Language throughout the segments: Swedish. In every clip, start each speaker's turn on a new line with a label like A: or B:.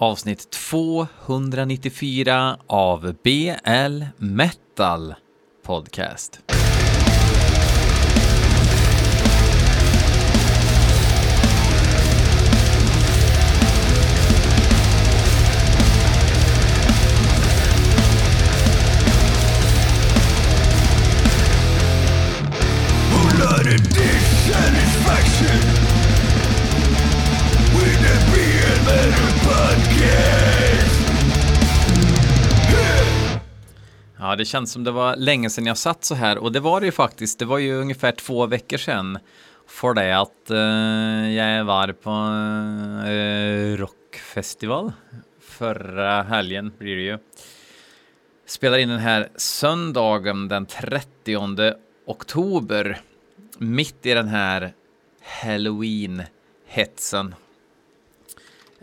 A: avsnitt 294 av BL Metal Podcast. Det känns som det var länge sedan jag satt så här och det var det ju faktiskt. Det var ju ungefär två veckor sedan. För det att uh, jag var på uh, rockfestival förra helgen blir det ju. Spelar in den här söndagen den 30 oktober. Mitt i den här halloween-hetsen.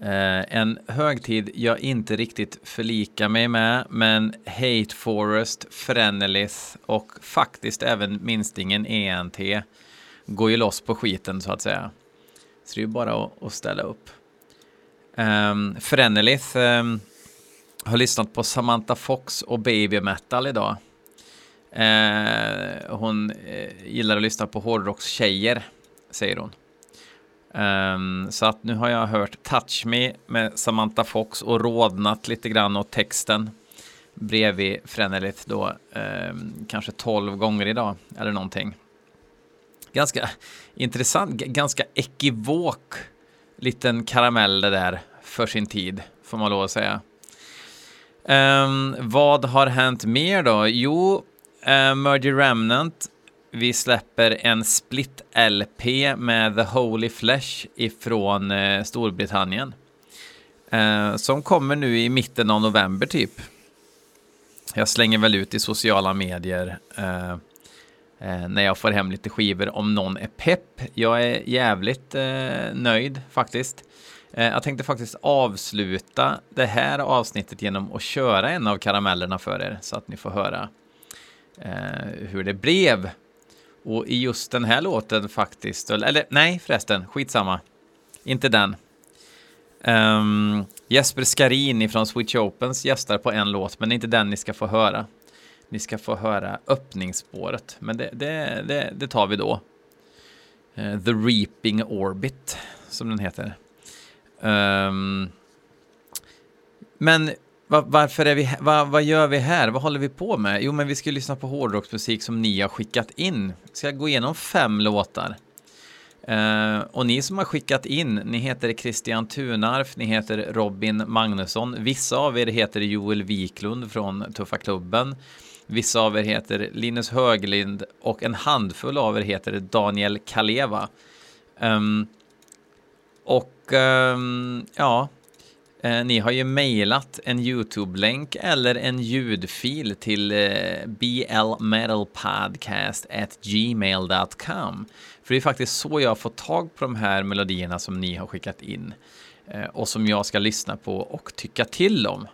A: Eh, en högtid jag inte riktigt förlikar mig med, men Hate Forest, Frenelith och faktiskt även minstingen ENT går ju loss på skiten så att säga. Så det är ju bara att, att ställa upp. Um, Frenelith um, har lyssnat på Samantha Fox och Baby Metal idag. Uh, hon uh, gillar att lyssna på hårdrockstjejer, säger hon. Um, så att nu har jag hört Touch Me med Samantha Fox och rådnat lite grann åt texten bredvid Frenelith då, um, kanske tolv gånger idag eller någonting. Ganska intressant, ganska ekivok liten karamell det där för sin tid, får man lov att säga. Um, vad har hänt mer då? Jo, uh, Merger Remnant vi släpper en split-LP med The Holy Flesh ifrån eh, Storbritannien. Eh, som kommer nu i mitten av november typ. Jag slänger väl ut i sociala medier eh, eh när jag får hem lite skivor om någon är pepp. Jag är jävligt eh, nöjd faktiskt. Eh, jag tänkte faktiskt avsluta det här avsnittet genom att köra en av karamellerna för er så att ni får höra eh, hur det blev och i just den här låten faktiskt, eller nej förresten, skitsamma. Inte den. Um, Jesper Skarin från Switch Opens gästar på en låt, men det är inte den ni ska få höra. Ni ska få höra öppningsspåret, men det, det, det, det tar vi då. Uh, The Reaping Orbit, som den heter. Um, men var, varför är vi var, vad gör vi här? Vad håller vi på med? Jo, men vi ska lyssna på hårdrocksmusik som ni har skickat in. Ska gå igenom fem låtar. Uh, och ni som har skickat in, ni heter Christian Tunarf, ni heter Robin Magnusson. Vissa av er heter Joel Wiklund från Tuffa Klubben. Vissa av er heter Linus Höglind och en handfull av er heter Daniel Kaleva. Um, och um, ja, Eh, ni har ju mejlat en YouTube-länk eller en ljudfil till eh, blmetalpodcast@gmail.com. För det är faktiskt så jag har fått tag på de här melodierna som ni har skickat in eh, och som jag ska lyssna på och tycka till om.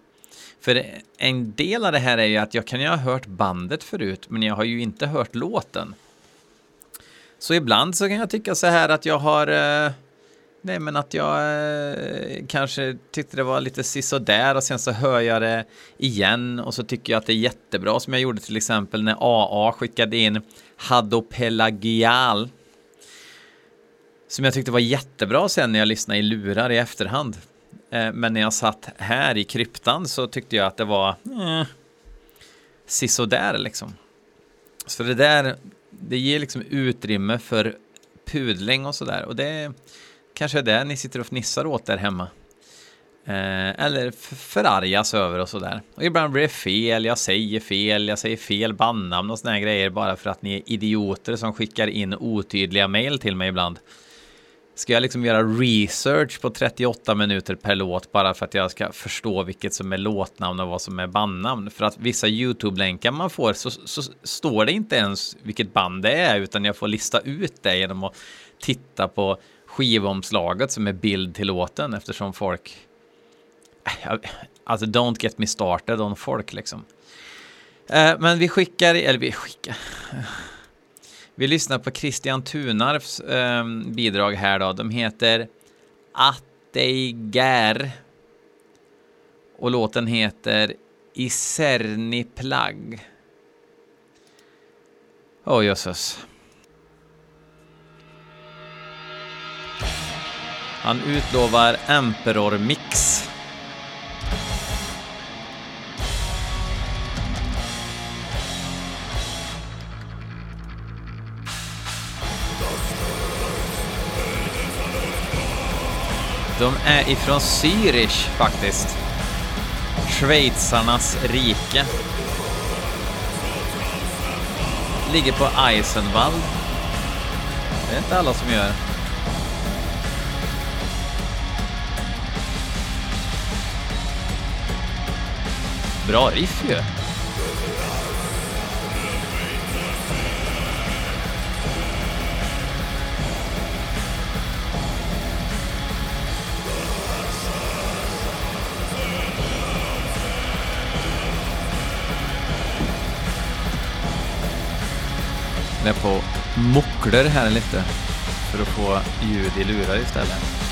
A: För en del av det här är ju att jag kan ju ha hört bandet förut, men jag har ju inte hört låten. Så ibland så kan jag tycka så här att jag har eh, Nej, men att jag eh, kanske tyckte det var lite sisådär och sen så hör jag det igen och så tycker jag att det är jättebra som jag gjorde till exempel när AA skickade in Hadopelagial. Som jag tyckte var jättebra sen när jag lyssnade i lurar i efterhand. Eh, men när jag satt här i kryptan så tyckte jag att det var eh, sisådär liksom. Så det där, det ger liksom utrymme för pudling och sådär och det Kanske är det ni sitter och fnissar åt där hemma. Eh, eller förargas över och sådär. Och ibland blir det fel, jag säger fel, jag säger fel bandnamn och sådana grejer bara för att ni är idioter som skickar in otydliga mail till mig ibland. Ska jag liksom göra research på 38 minuter per låt bara för att jag ska förstå vilket som är låtnamn och vad som är bandnamn? För att vissa YouTube-länkar man får så, så, står det inte ens vilket band det är utan jag får lista ut det genom att titta på skivomslaget som är bild till låten eftersom folk... Alltså don't get me started on folk liksom. Eh, men vi skickar, eller vi skickar... Vi lyssnar på Christian Tunarfs ehm, bidrag här då. De heter Atteiger Och låten heter Iserni Plagg. Åh oh, jösses. Han utlovar Emperor Mix. De är ifrån Zürich faktiskt. Schweizarnas rike. Ligger på Eisenwald. Det är inte alla som gör. Bra riff ju. Jag är på mucklar här lite för att få ljud i lurar istället.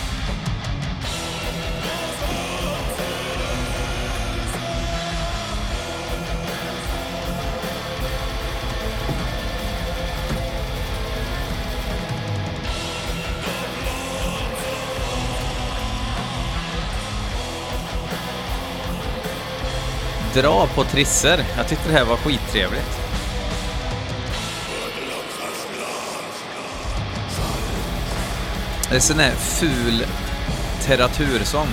A: Dra på trisser. Jag tyckte det här var skittrevligt. Det är sån här ful terratursång.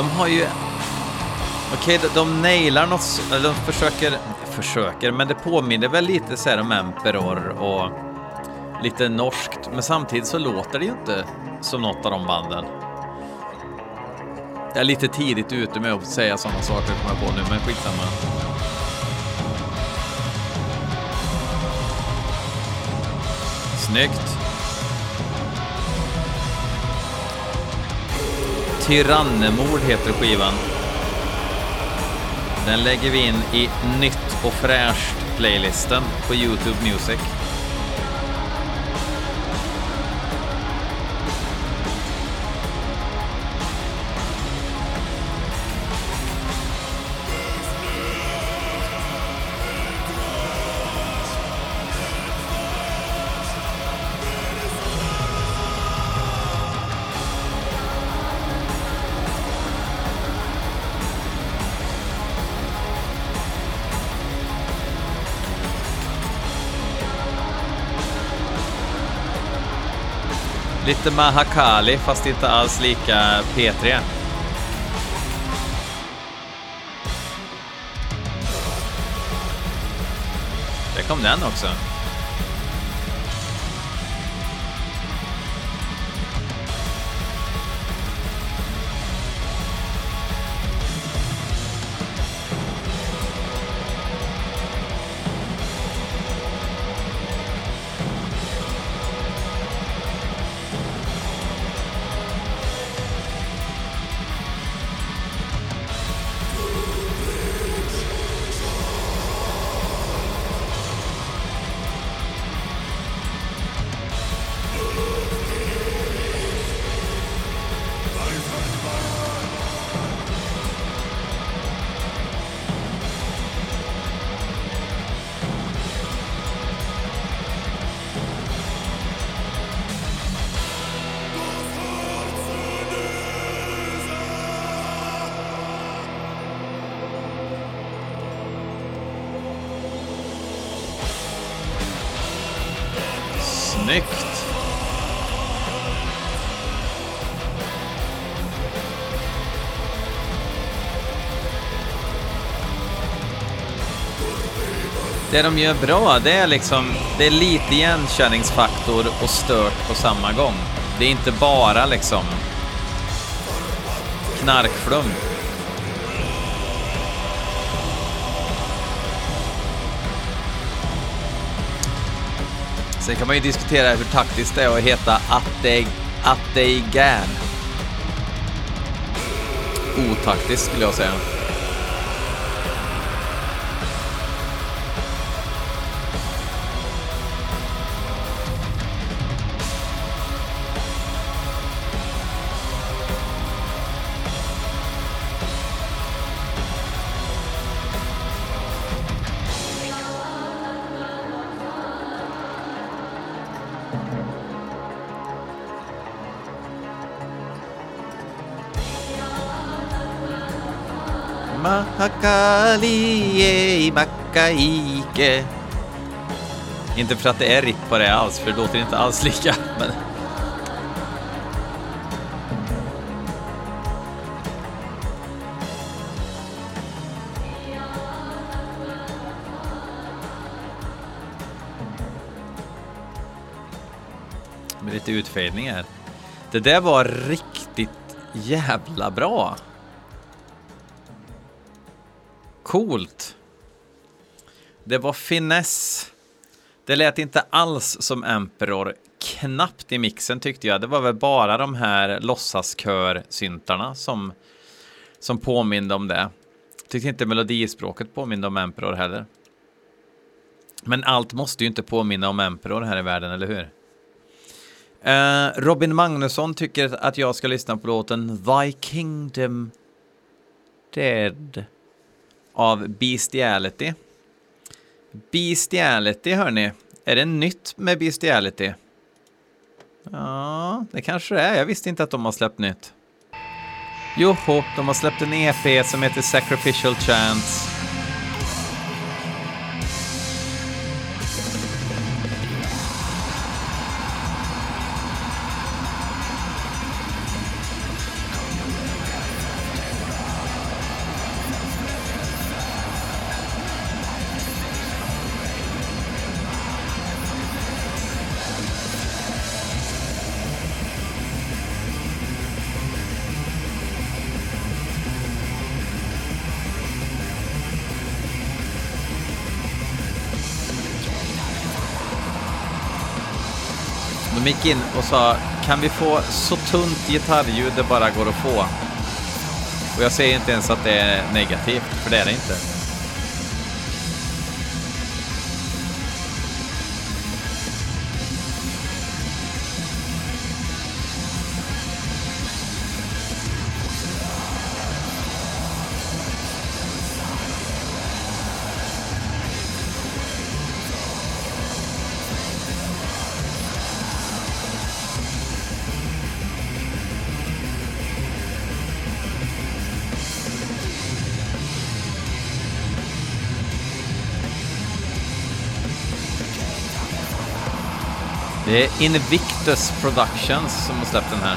A: De har ju... Okej, okay, de, de nailar något, eller de försöker, försöker, men det påminner väl lite så här om Emperor och lite norskt, men samtidigt så låter det ju inte som något av de banden. Jag är lite tidigt ute med att säga sådana saker, kommer jag på nu, men skitsamma. Snyggt. Tyrannemord heter skivan. Den lägger vi in i nytt och fräscht playlisten på Youtube Music. Lite Mahakali, fast inte alls lika P3. Där kom den också. Det de gör bra, det är liksom, det är lite igenkänningsfaktor och stört på samma gång. Det är inte bara liksom knarkflum. Sen kan man ju diskutera hur taktiskt det är att heta att det att. Otaktiskt skulle jag säga. Mahakali Makaike. Inte för att det är ripp på det alls, för det låter inte alls lika. Men... Med lite utfejdning här. Det där var riktigt jävla bra. Coolt. Det var finess. Det lät inte alls som Emperor. Knappt i mixen tyckte jag. Det var väl bara de här låtsaskör-syntarna som, som påminde om det. Tyckte inte melodispråket påminde om Emperor heller. Men allt måste ju inte påminna om Emperor här i världen, eller hur? Uh, Robin Magnusson tycker att jag ska lyssna på låten Thy Kingdom Dead av Bestiality. Bestiality, hörni. Är det nytt med Bestiality? Ja, det kanske det är. Jag visste inte att de har släppt nytt. Joho, de har släppt en EP som heter Sacrificial Chance. De gick in och sa, kan vi få så tunt gitarrljud det bara går att få? Och jag säger inte ens att det är negativt, för det är det inte. Det är Invictus Productions som har släppt den här.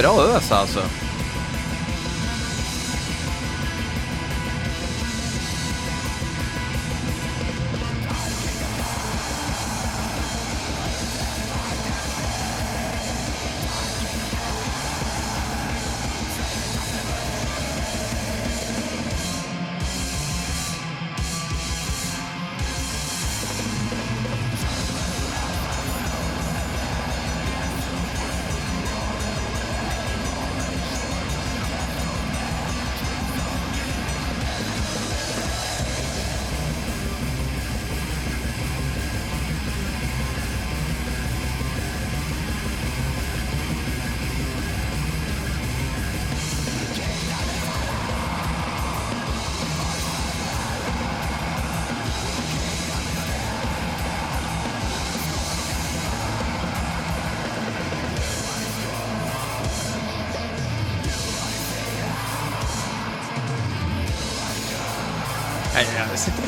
A: Bra ös alltså.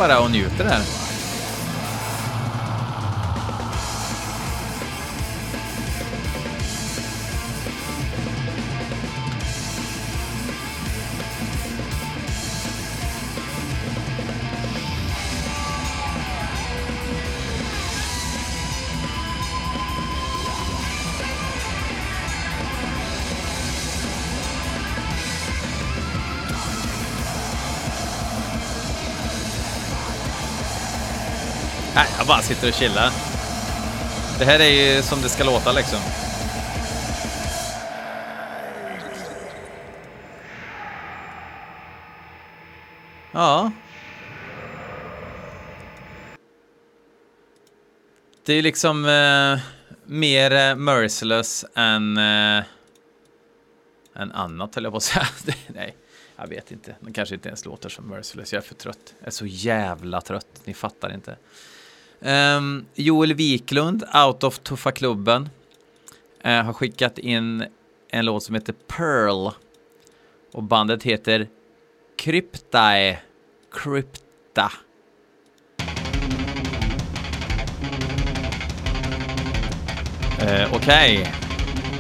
A: Bara och njuter här. Jag bara sitter och chillar. Det här är ju som det ska låta liksom. Ja. Det är liksom eh, mer eh, merciless än eh, än annat höll jag på att säga. Nej, jag vet inte. Den kanske inte ens låter som merciless. Jag är för trött. Jag är så jävla trött. Ni fattar inte. Um, Joel Wiklund, Out of Tuffa-klubben, uh, eh, har skickat in en låt som heter Pearl. Och bandet heter Kryptae. Krypta. Uh, Okej. Okay.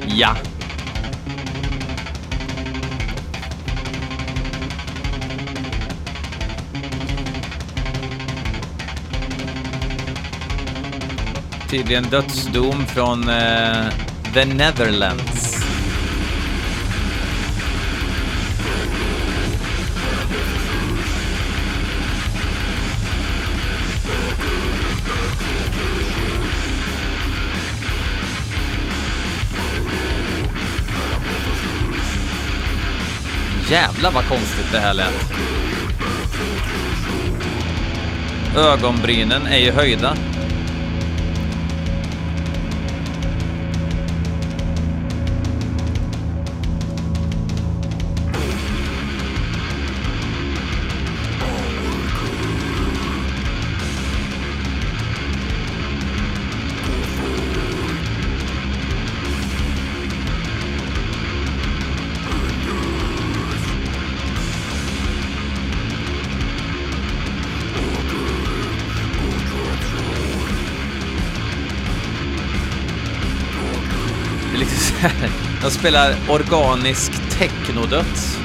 A: Ja. Tydligen dödsdom från uh, The Netherlands. Jävlar vad konstigt det här lät. Ögonbrynen är ju höjda. Spelar organisk technodöds.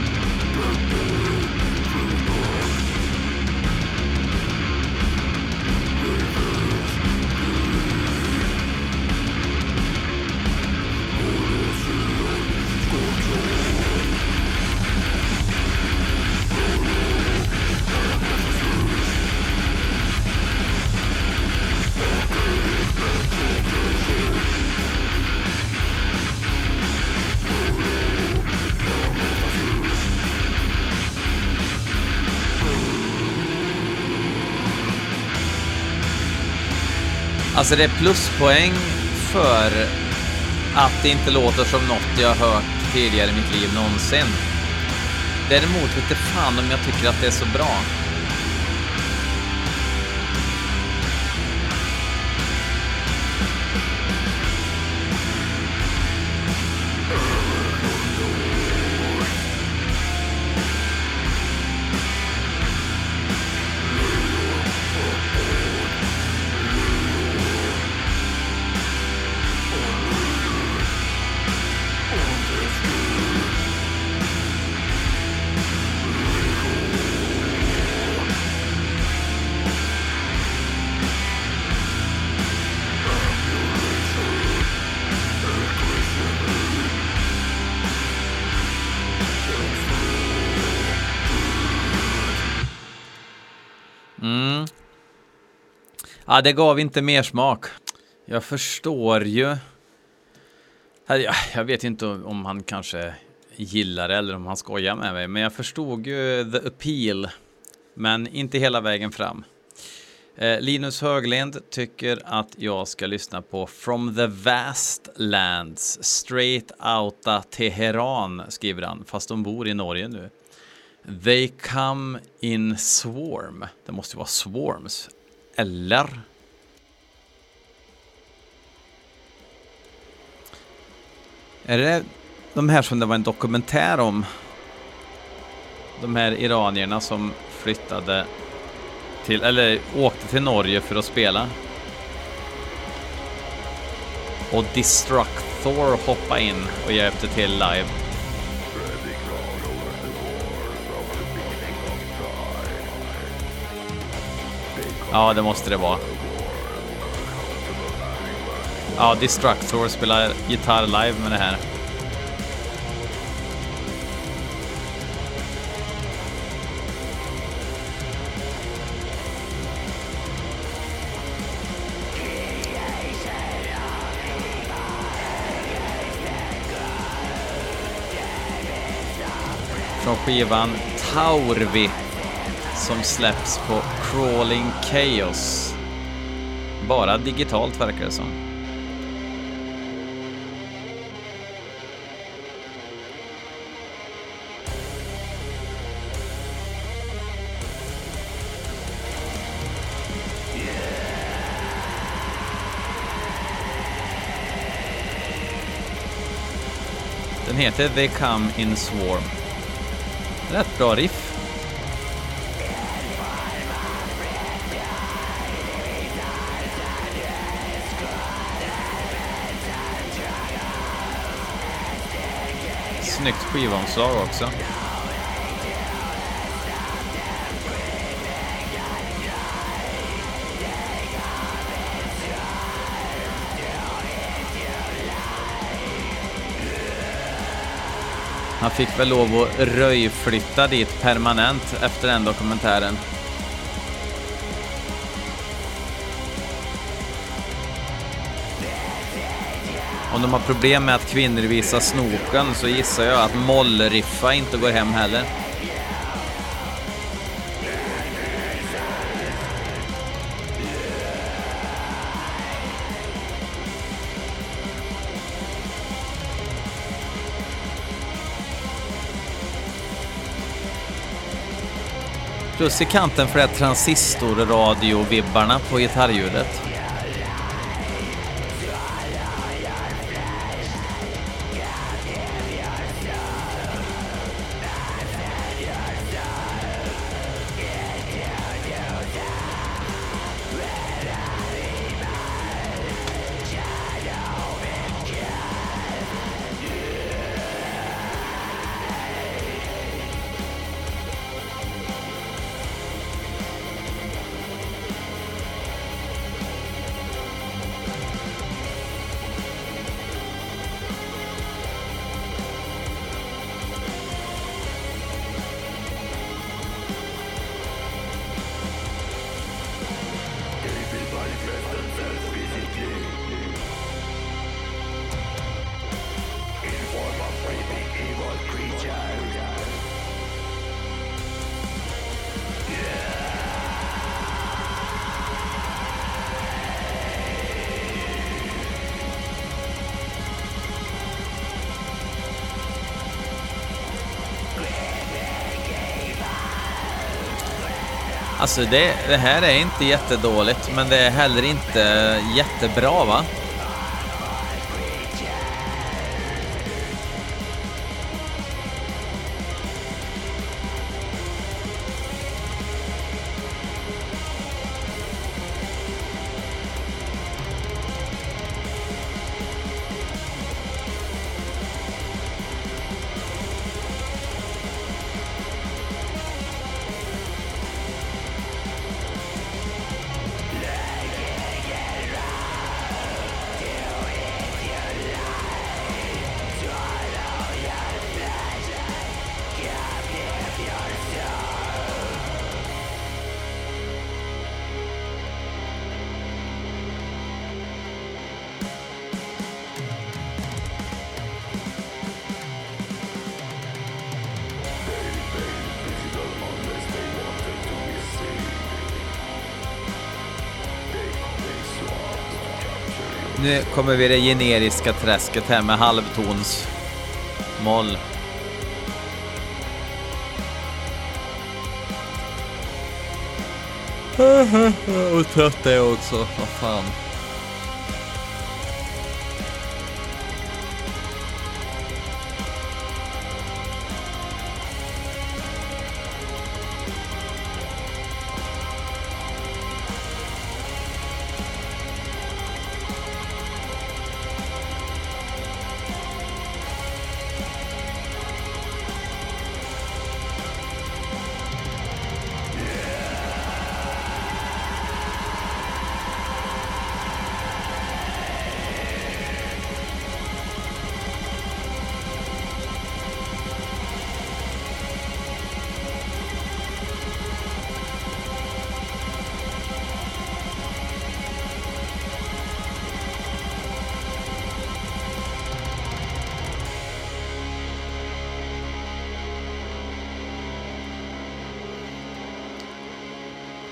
A: Alltså det är pluspoäng för att det inte låter som något jag har hört tidigare i mitt liv någonsin. Däremot vet fan om jag tycker att det är så bra. Ja, det gav inte mer smak. Jag förstår ju. Jag vet inte om han kanske gillar det eller om han skojar med mig, men jag förstod ju the appeal. Men inte hela vägen fram. Eh, Linus Höglind tycker att jag ska lyssna på From the Vast Lands, Straight Outta Teheran, skriver han, fast de bor i Norge nu. They come in swarm. Det måste vara swarms. Eller? Är det de här som det var en dokumentär om? De här iranierna som flyttade till, eller åkte till Norge för att spela. Och Destructor hoppade in och hjälpte till live. Ja, det måste det vara. Ja, Destructor spelar gitarr live med det här. Från skivan Taurvi som släpps på Crawling Chaos. Bara digitalt verkar det som. Den heter They Come In Swarm. Rätt bra riff. Snyggt skivomslag också. Han fick väl lov att röjflytta dit permanent efter den dokumentären. Om de har problem med att kvinnor visar snoken så gissar jag att mollriffa inte går hem heller. Plus i kanten för det transistorradio-vibbarna på gitarrljudet. Alltså det, det här är inte jättedåligt, men det är heller inte jättebra va? Kommer vi det generiska träsket här med halvtons moll. Och trött är jag också, vad fan.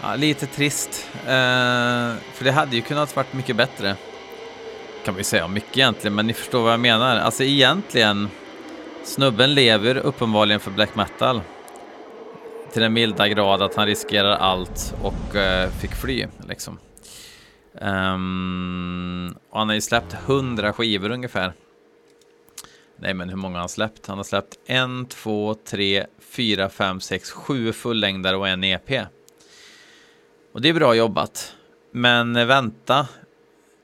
A: Ja, lite trist. Eh, för det hade ju kunnat varit mycket bättre. Kan vi säga mycket egentligen, men ni förstår vad jag menar. Alltså egentligen, snubben lever uppenbarligen för black metal. Till den milda grad att han riskerar allt och eh, fick fly liksom. Um, och han har ju släppt hundra skivor ungefär. Nej, men hur många har han släppt? Han har släppt en, två, tre, fyra, fem, sex, sju fullängdare och en EP. Och det är bra jobbat. Men vänta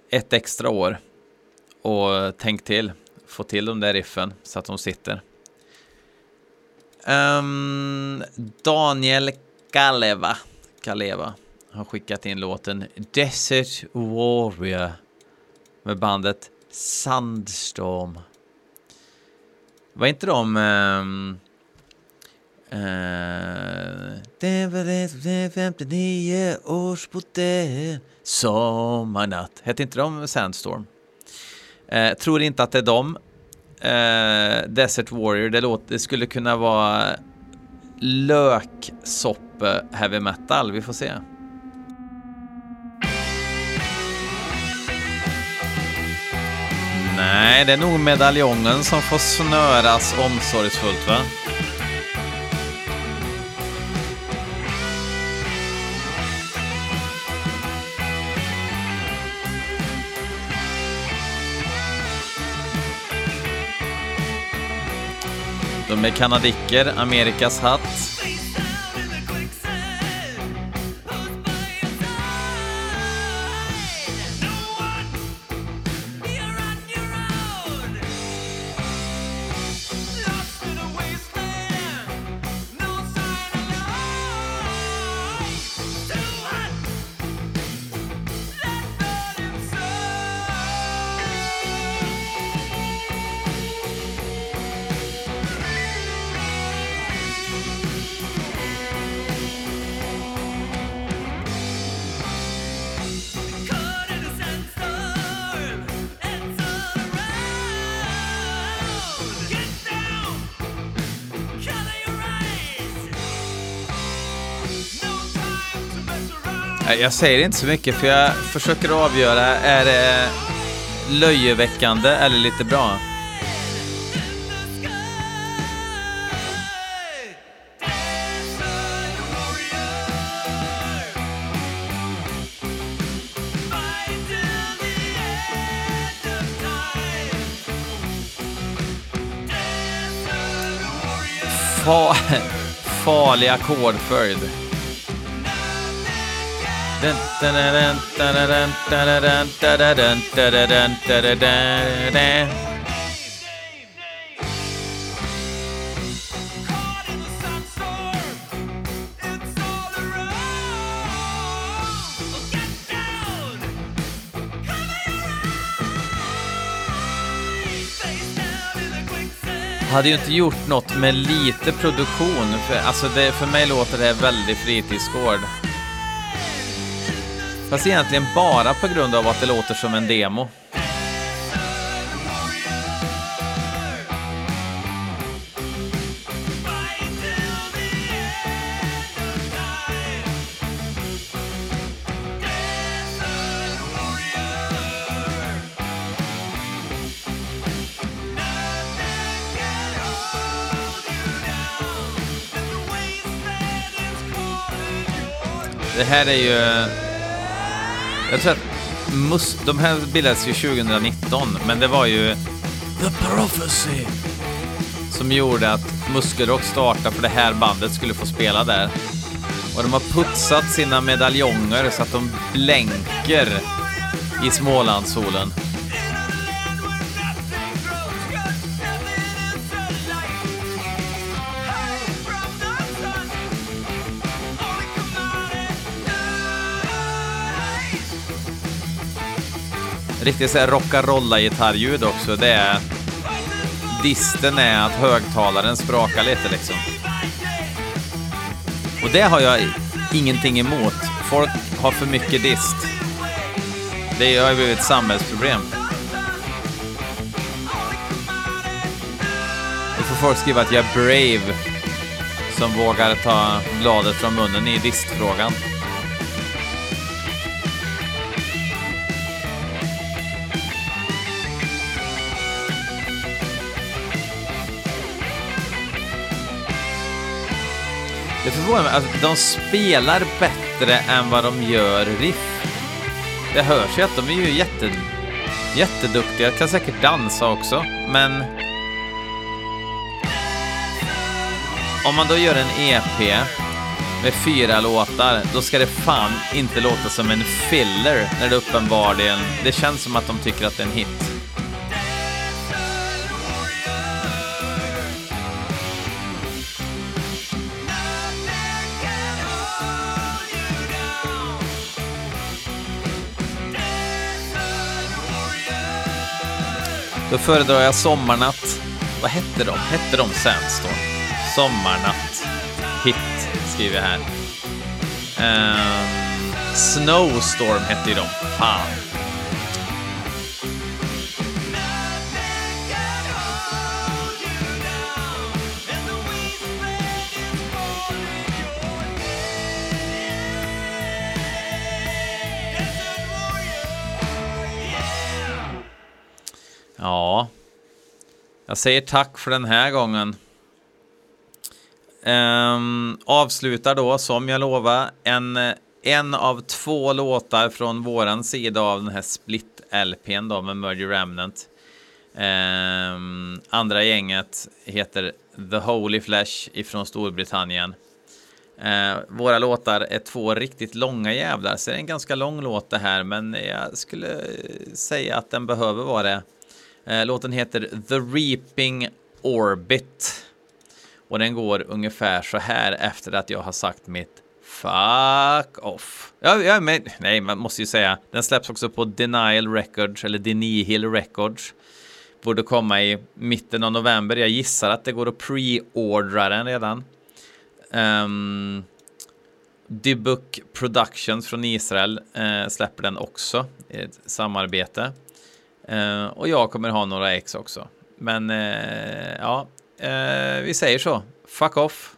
A: ett extra år och tänk till. Få till de där riffen så att de sitter. Um, Daniel Kaleva, Kaleva har skickat in låten Desert Warrior med bandet Sandstorm. Var inte de... Um, det var det 59 års modell Sommarnatt. Hette inte de Sandstorm? Eh, tror inte att det är dem. Eh, Desert Warrior, det, låter, det skulle kunna vara Löksoppe heavy metal. Vi får se. Nej, det är nog medaljongen som får snöras omsorgsfullt va? De är kanadicker, Amerikas hatt. Jag säger inte så mycket för jag försöker avgöra, är det löjeväckande eller lite bra? Fa farlig ackordföljd hade ju inte gjort något med lite produktion. För, alltså det, för mig låter det väldigt fritidsgård. Fast egentligen bara på grund av att det låter som en demo. Det här är ju eh, jag tror att mus de här bildades ju 2019, men det var ju The Prophecy som gjorde att Muskelrock startade för det här bandet skulle få spela där. Och de har putsat sina medaljonger så att de blänker i Smålandssolen. Riktigt såhär rockarolla gitarrljud också. Det är... Disten är att högtalaren sprakar lite liksom. Och det har jag ingenting emot. Folk har för mycket dist. Det har ju blivit ett samhällsproblem. Då får folk skriva att jag är brave som vågar ta bladet från munnen i distfrågan. Förvånar mig, alltså, de spelar bättre än vad de gör riff. Det hörs ju att de är ju jätte, jätteduktiga, kan säkert dansa också, men... Om man då gör en EP med fyra låtar, då ska det fan inte låta som en filler när det uppenbarligen... Det känns som att de tycker att det är en hit. Då föredrar jag Sommarnatt. Vad hette de? Hette de Sandstorm? Sommarnatt. Hit, skriver jag här. Um, Snowstorm hette ju de. Fan. Ja, jag säger tack för den här gången. Um, avslutar då, som jag lovade, en, en av två låtar från våran sida av den här split-LPn då med Murder Remnant. Um, andra gänget heter The Holy Flesh ifrån Storbritannien. Uh, våra låtar är två riktigt långa jävlar, så det är en ganska lång låt det här, men jag skulle säga att den behöver vara det. Eh, låten heter The Reaping Orbit. Och den går ungefär så här efter att jag har sagt mitt fuck off. Ja, ja men, nej, man måste ju säga. Den släpps också på Denial Records eller Denihil Records. Borde komma i mitten av november. Jag gissar att det går att pre-ordra den redan. Um, Dybbuk Productions från Israel uh, släpper den också i ett samarbete. Eh, och jag kommer ha några ex också. Men eh, ja, eh, vi säger så. Fuck off.